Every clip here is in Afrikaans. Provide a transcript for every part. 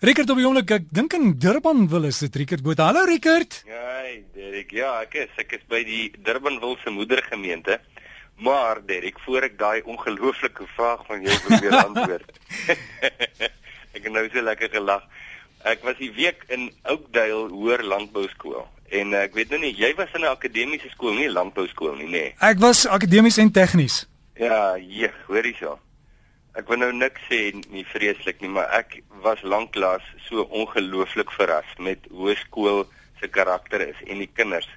Rickert op die oomblik, ek dink in Durbanville is dit Rickert Botha. Hallo Rickert. Ja, Derek, ja, ek is ek is by die Durbanville se moedergemeente. Maar Derek, voor ek daai ongelooflike vraag van jou probeer antwoord. ek het nou so lekker gelag. Ek was die week in Oakdale Hoër Landbouskool en ek weet nou nie, jy was in 'n akademiese skool, nie landbouskool nie, nê? Nee. Ek was akademies en tegnies. Ja, jy, hoor jy so. Ek wil nou niks sê nie vreeslik nie, maar ek was lanklaas so ongelooflik verras met hoe skool se karakter is en die kinders.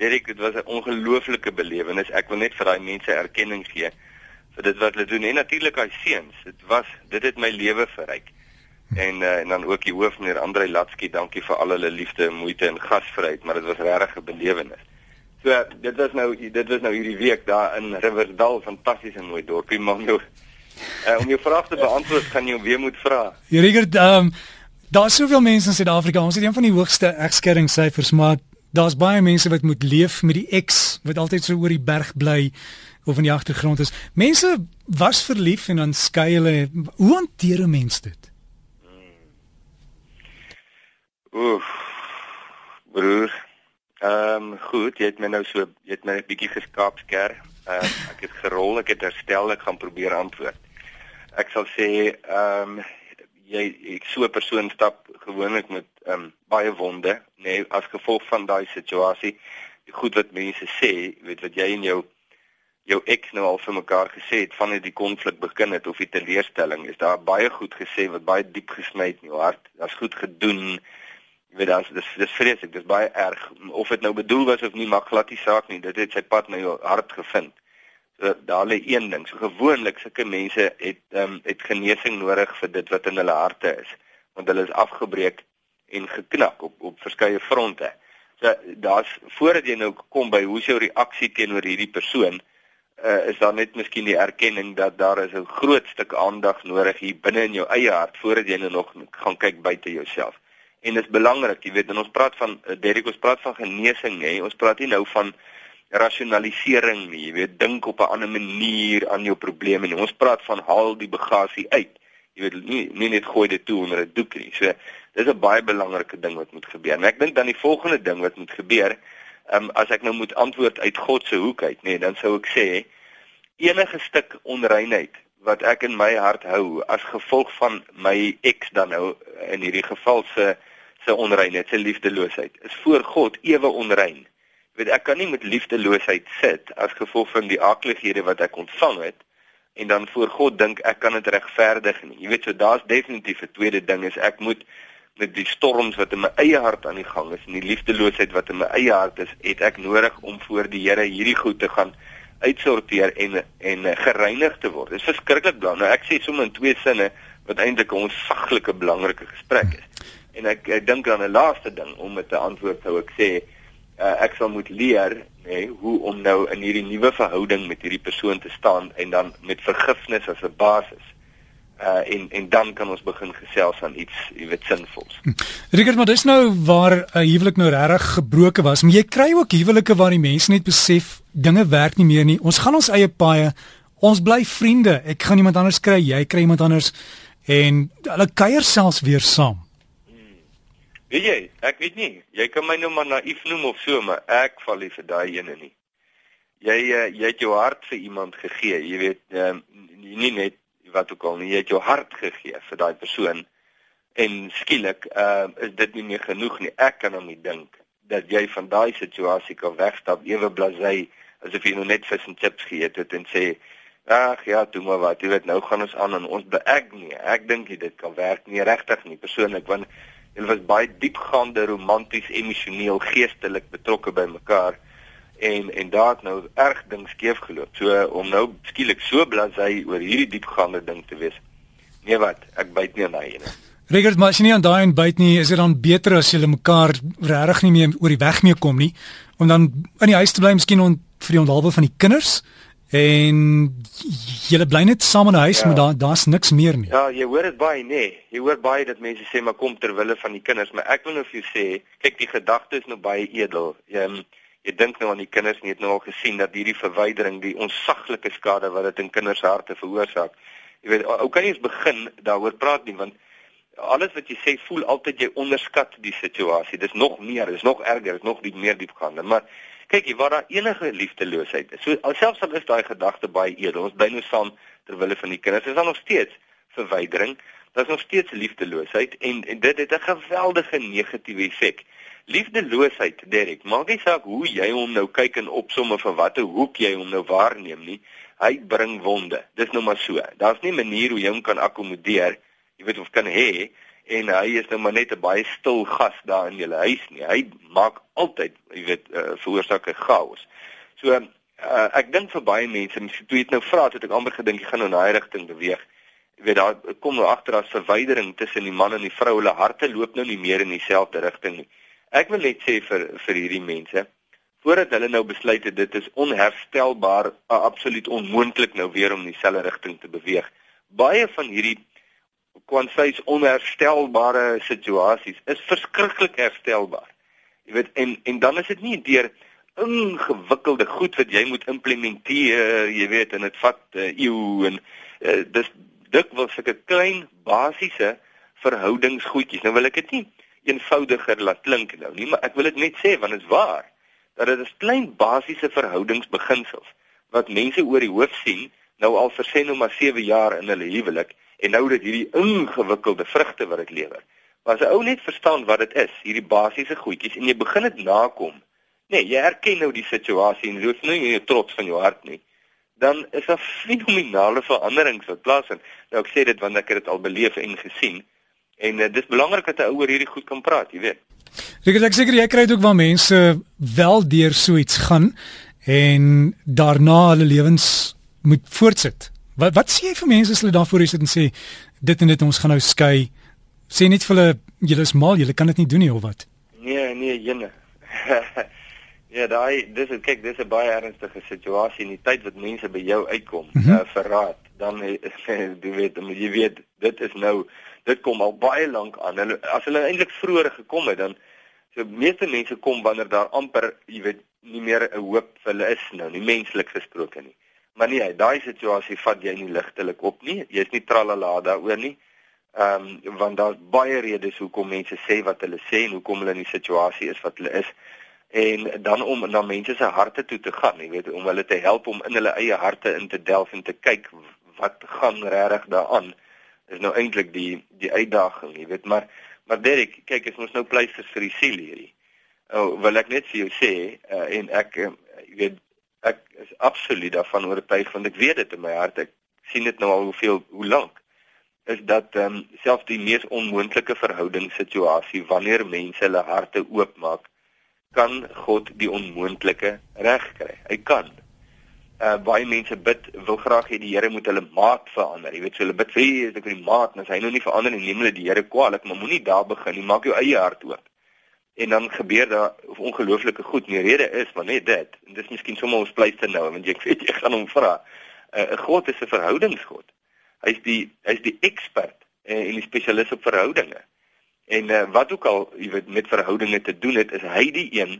Derek, dit was 'n ongelooflike belewenis. Ek wil net vir daai mense erkenning gee vir dit wat hulle doen en natuurlik daai seuns. Dit was dit het my lewe verryk. En uh, en dan ook die hoof meneer Andre Latsky, dankie vir al hulle liefde, moeite en gasvryheid, maar dit was regtig 'n belewenis. So dit was nou dit was nou hierdie week daar in Riversdal, fantasties en mooi dorpie, maar nou Uh, om jou vraag te beantwoord, gaan jy weer moet vra. Ja, Rigert, ehm um, daar's soveel mense in Suid-Afrika. Ons het een van die hoogste egskeidingsyfers, maar daar's baie mense wat moet leef met die ex wat altyd so oor die berg bly of in die agtergrond is. Mense was verlief en dan skei hulle. Hoe hanteer 'n mens dit? Oef. Broer. Ehm um, goed, jy het my nou so, jy het my 'n bietjie geskaapsker. Ehm uh, ek het gerol, ek het herstel, ek gaan probeer antwoord ek sal sê ehm um, jy ek so 'n persoon stap gewoonlik met ehm um, baie wonde nê nee, as gevolg van daai situasie. Goed wat mense sê weet wat jy en jou jou ek nou al vir mekaar gesê het van die konflik begin het of die teleurstelling is daar baie goed gesê wat baie diep gesny het in jou hart. Daar's goed gedoen. Jy weet daar's dis dis vreeslik dis baie erg. Of dit nou bedoel was of nie maak glad die saak nie. Dit het sy pad na jou hart gevind So daar lê een ding. So gewoonlik sulke mense het ehm um, het genesing nodig vir dit wat in hulle harte is, want hulle is afgebreek en geknak op op verskeie fronte. So daar's voordat jy nou kom by hoe jou reaksie teenoor hierdie persoon uh, is daar net miskien die erkenning dat daar is 'n groot stuk aandag nodig hier binne in jou eie hart voordat jy nou nog gaan kyk buite jouself. En dit is belangrik, jy weet, en ons praat van uh, Derek, ons praat van genesing, hè. Ons praat nie nou van rasionalisering nie. Jy weet, dink op 'n ander manier aan jou probleme nie. Ons praat van haal die bagasie uit. Jy weet nie, nie net gooi dit toe onder 'n doek nie. So dis 'n baie belangrike ding wat moet gebeur. En ek dink dan die volgende ding wat moet gebeur, ehm um, as ek nou moet antwoord uit God se hoek uit, nê, nee, dan sou ek sê enige stuk onreinheid wat ek in my hart hou as gevolg van my ex dan nou in hierdie geval se se onreinheid, se liefdeloosheid, is voor God ewe onrein weet ek kan nie met liefdeloosheid sit as gevolg van die aklighede wat ek ontvang het en dan voor God dink ek kan dit regverdig nie. Jy weet so daar's definitief 'n tweede ding is ek moet met die storms wat in my eie hart aan die gang is en die liefdeloosheid wat in my eie hart is, het ek nodig om voor die Here hierdie goed te gaan uitsorteer en en gereinig te word. Dit is verskriklik belangrik. Nou ek sê sommer in twee sinne wat eintlik 'n onsaglike belangrike gesprek is. En ek ek dink aan 'n laaste ding om met 'n antwoord sou ek sê uh, ek sal moet leer nê nee, hoe om nou in hierdie nuwe verhouding met hierdie persoon te staan en dan met vergifnis as 'n basis. Uh en en dan kan ons begin gesels aan iets, jy weet, sinvols. Hm. Richard, maar dis nou waar 'n uh, huwelik nou regtig gebroken was. Maar jy kry ook huwelike waar die mense net besef dinge werk nie meer nie. Ons gaan ons eie paaie. Ons bly vriende. Ek gaan iemand anders kry, jy kry iemand anders en hulle kuier selfs weer saam. Weet jy, ek weet nie, jy kan my nou maar naïef noem of so, maar ek val nie vir daai ene nie. Jy uh, jy het jou hart vir iemand gegee, jy weet, um, nie net wat ook al nie, jy het jou hart gegee vir daai persoon en skielik uh, is dit nie meer genoeg nie. Ek kan hom nie dink dat jy van daai situasie kan wegstap ewe blasey asof jy nou net vis en chips geëet het en sê ag ja, toe maar wat, jy weet nou gaan ons aan en ons beek nie. Ek dink dit kan werk nie regtig nie persoonlik want Hulle was baie diepgaande romanties, emosioneel, geestelik betrokke by mekaar en en daar het nou erg ding skeef geloop. So om nou skielik so blasey oor hierdie diepgaande ding te wees. Nee wat, ek byt nie aan daai ene. Regtig maar as jy nie aan daai en byt nie, is dit dan beter as jy mekaar regtig nie meer oor die weg mee kom nie om dan in die huis te bly, miskien on, vir die onthaalwe van die kinders En jy bly net saam in 'n huis, ja. maar daar daar's niks meer nie. Ja, jy hoor dit baie, nê. Nee. Jy hoor baie dat mense sê maar kom ter wille van die kinders, maar ek wil nou vir jou sê, kyk die gedagte is nou baie edel. Jy um, jy dink nou aan die kinders, jy het nou al gesien dat hierdie verwydering die onsaglike skade wat dit in kinders harte veroorsaak. Jy weet, ou kan jy eens begin daaroor praat nie want alles wat jy sê voel altyd jy onderskat die situasie. Dis nog meer, dis nog erger, dis nog die meer diepgaande. Maar kyk jy waar daar enige liefdeloosheid is. So alselfs al is daai gedagte baie edel. Ons bly nou saam ter wille van die kinders. Is daar nog steeds verwydering? Daar's nog steeds liefdeloosheid en, en dit het 'n geweldige negatiewe effek. Liefdeloosheid, Derek, maak nie saak hoe jy hom nou kyk en opsomme vir watter hoek jy hom nou waarneem nie. Hy bring wonde. Dis nou maar so. Daar's nie 'n manier hoe jy hom kan akkommodeer jy weet of kan hê en hy is nou maar net 'n baie stil gas daar in julle huis nie. Hy maak altyd, jy weet, uh, veroorsaak 'n chaos. So uh, ek dink vir baie mense, mens toe jy dit nou vra, het ek amper gedink jy gaan in daai rigting beweeg. Jy weet daar kom nou agter as verwydering tussen die man en die vrou, hulle harte loop nou nie meer in dieselfde rigting nie. Ek wil net sê vir vir hierdie mense voordat hulle nou besluit het dit is onherstelbaar, absoluut onmoontlik nou weer om in dieselfde rigting te beweeg. Baie van hierdie kwansys onherstelbare situasies is verskriklik herstelbaar. Jy weet en en dan is dit nie deur ingewikkelde goed wat jy moet implementeer, jy weet en dit vat uh, eeu en uh, dis dikwels sulke klein basiese verhoudingsgoedjies. Nou wil ek dit nie eenvoudiger laat klink nou nie, maar ek wil dit net sê want dit is waar dat dit is klein basiese verhoudingsbeginsels wat mense oor die hoof sien nou al vir sê nou maar 7 jaar in hulle huwelik en nou dit hierdie ingewikkelde vrugte wat dit lewer. Maar as 'n ou net verstaan wat dit is, hierdie basiese goedjies en jy begin dit nakom. Nee, jy erken nou die situasie en jy hoef nie meer trots van jou hart nie. Dan is daar fenominale veranderings wat plaasvind. Nou ek sê dit want ek het dit al beleef en gesien. En uh, dis belangrik dat 'n ou oor hierdie goed kan praat, jy weet. Ek ek seker jy kry dit ook waar mense wel deur so iets gaan en daarna hulle lewens moet voortsit. Wat wat sê jy vir mense as hulle daarvoor is en sê dit en dit ons gaan nou skei? Sê net vir hulle julle is mal, julle kan dit nie doen nie of wat? Nee, nee, jene. ja, daai dis is kyk, dis 'n baie ernstige situasie in die tyd wat mense by jou uitkom, mm -hmm. uh, verraad. Dan jy weet, jy weet, dit is nou dit kom al baie lank aan. Hulle as hulle eintlik vroeër gekom het, dan so meeste mense kom wanneer daar amper, jy weet, nie meer 'n hoop vir hulle is nou, nie menslik gesproke nie. Maar nee, daai situasie vat jy nie ligtelik op nie. Jy's nie tralala daaroor nie. Ehm um, want daar's baie redes hoekom mense sê wat hulle sê en hoekom hulle in die situasie is wat hulle is. En dan om na mense se harte toe te gaan, jy weet, om hulle te help om in hulle eie harte in te delf en te kyk wat gaan regtig daaraan is nou eintlik die die uitdaging, jy weet, maar maar Derek, kyk, ek moet nou pleisters vir die siel hierdie. Oh, wil ek net vir jou sê uh, en ek uh, jy weet ek is absoluut daarvan oortuig want ek weet dit in my hart ek sien dit nou al hoeveel hoe lank is dat ehm um, selfs die mees onmoontlike verhoudingssituasie wanneer mense hulle harte oopmaak kan God die onmoontlike regkry. Hy kan. Uh baie mense bid wil graag hê die Here moet hulle maat verander. Jy weet so hulle bid vir is ek die maat en as hy nou nie verander nie neem hulle die Here kwaadlik, maar moenie daar begin nie. Maak jou eie hart oop en dan gebeur daar ongelooflike goed. Die rede is maar net dit. En dis miskien sommer ons pleister nou want jy weet jy gaan hom vra. 'n uh, God is 'n verhoudingsgod. Hy's die hy's die ekspert uh, en die spesialis op verhoudinge. En uh, wat ook al jy weet met verhoudinge te doen het, is hy die een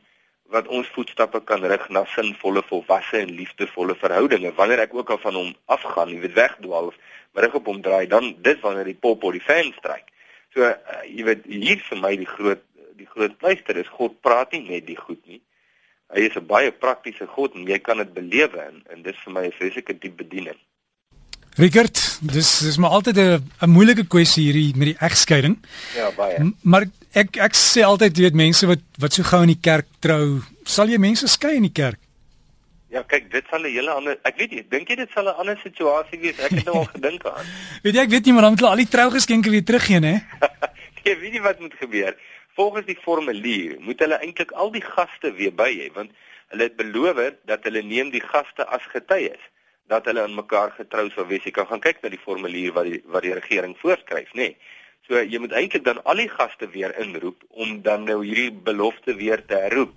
wat ons voetstappe kan rig na sinvolle, volwasse en liefdevolle verhoudinge. Wanneer ek ook al van hom afgaan, jy weet wegdwaal of rig op hom draai, dan dis wanneer die pop op die fan stryk. So uh, jy weet hier vir my die groot die groot pleister is God praat nie net die goed nie. Hy is 'n baie praktiese God en jy kan dit belewe en, en dis vir my 'n vreeslike diep bediening. Richard, dis dis maar altyd 'n 'n moeilike kwessie hierdie met die egskeiding. Ja, baie. M maar ek ek sê altyd jy weet mense wat wat so gou in die kerk trou, sal jy mense skei in die kerk? Ja, kyk, dit sal 'n hele ander ek weet nie, dink jy dit sal 'n ander situasie wees? Ek het nou al gedink aan. weet jy ek weet nie maar dan moet hulle al die trougeskenke weer teruggee, hè? jy weet nie wat moet gebeur volgens die formulier moet hulle eintlik al die gaste weer by hê want hulle het beloof dat hulle neem die gaste as getuies dat hulle aan mekaar getrou sou wees. Jy kan gaan kyk na die formulier wat die wat die regering voorskryf, nê. Nee. So jy moet eintlik dan al die gaste weer inroep om dan nou hierdie belofte weer te herroep.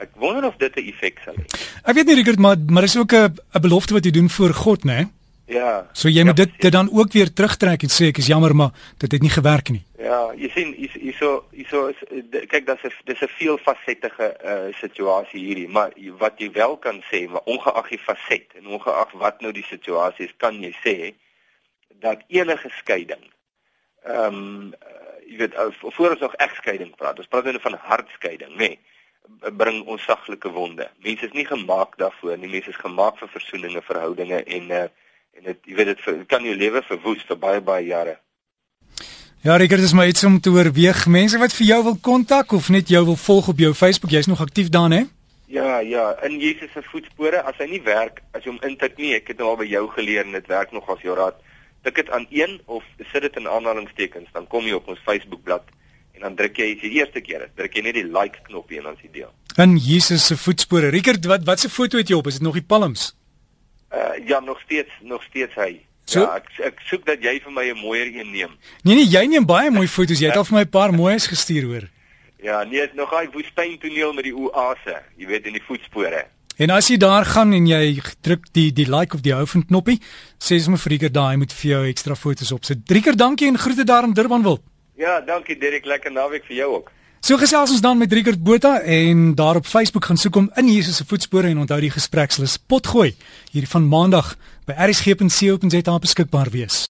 Ek wonder of dit 'n effek sal hê. Ek weet nie Richard, maar maar is ook 'n 'n belofte wat jy doen voor God, né? Nee? Ja. So jy moet ja, dit dit dan ook weer terugtrek en sê ek is jammer maar dit het nie gewerk nie. Ja, jy sien hierso hierso is kyk dat dit dis 'n veelfasettige uh, situasie hierdie, maar wat jy wel kan sê, ongeag die faset en ongeag wat nou die situasie is, kan jy sê dat enige skeiding ehm um, jy weet voor ons nog egskeiding praat. Ons praat nou van hartskeiding, nê. Nee, bring onsaglike wonde. Mense is nie gemaak daarvoor nie. Mense is gemaak vir versoeninge, verhoudinge en uh, en dit jy weet dit kan jou lewe verwoes vir baie baie jare. Ja, Rickert, dis maar iets om te oorweeg. Mense wat vir jou wil kontak of net jou wil volg op jou Facebook, jy's nog aktief daar, hè? Ja, ja, in Jesus se voetspore. As hy nie werk, as jy hom intik nie, ek het nou al by jou geleer en dit werk nog as jou raad tik dit aan een of sit dit in aanhalingstekens dan kom jy op ons Facebook bladsy en dan druk jy die eerste keer druk jy net die like knoppie en dan sien jy deel. In Jesus se voetspore. Rickert, wat wat se foto het jy op? Is dit nog die palms? Uh ja, nog steeds nog steeds hy. So? Ja, ek ek soek dat jy vir my 'n mooier een neem. Nee nee, jy neem baie mooi foto's. Jy het al vir my 'n paar mooies gestuur hoor. Ja, nee, is nog daai woestyntoneel met die oase, jy weet in die voetspore. En as jy daar gaan en jy druk die die like of die hou van knoppie, sê sommer vir Rieker daai moet vir jou ekstra foto's op sit. Rieker, dankie en groete daar in Durban wil. Ja, dankie Derek, lekker naweek vir jou ook. So gesels ons dan met Rieker Botha en daar op Facebook gaan soek om in Jesus se voetspore en onthou die gesprekslys potgooi hier van Maandag by rsg.co.za beskikbaar wees.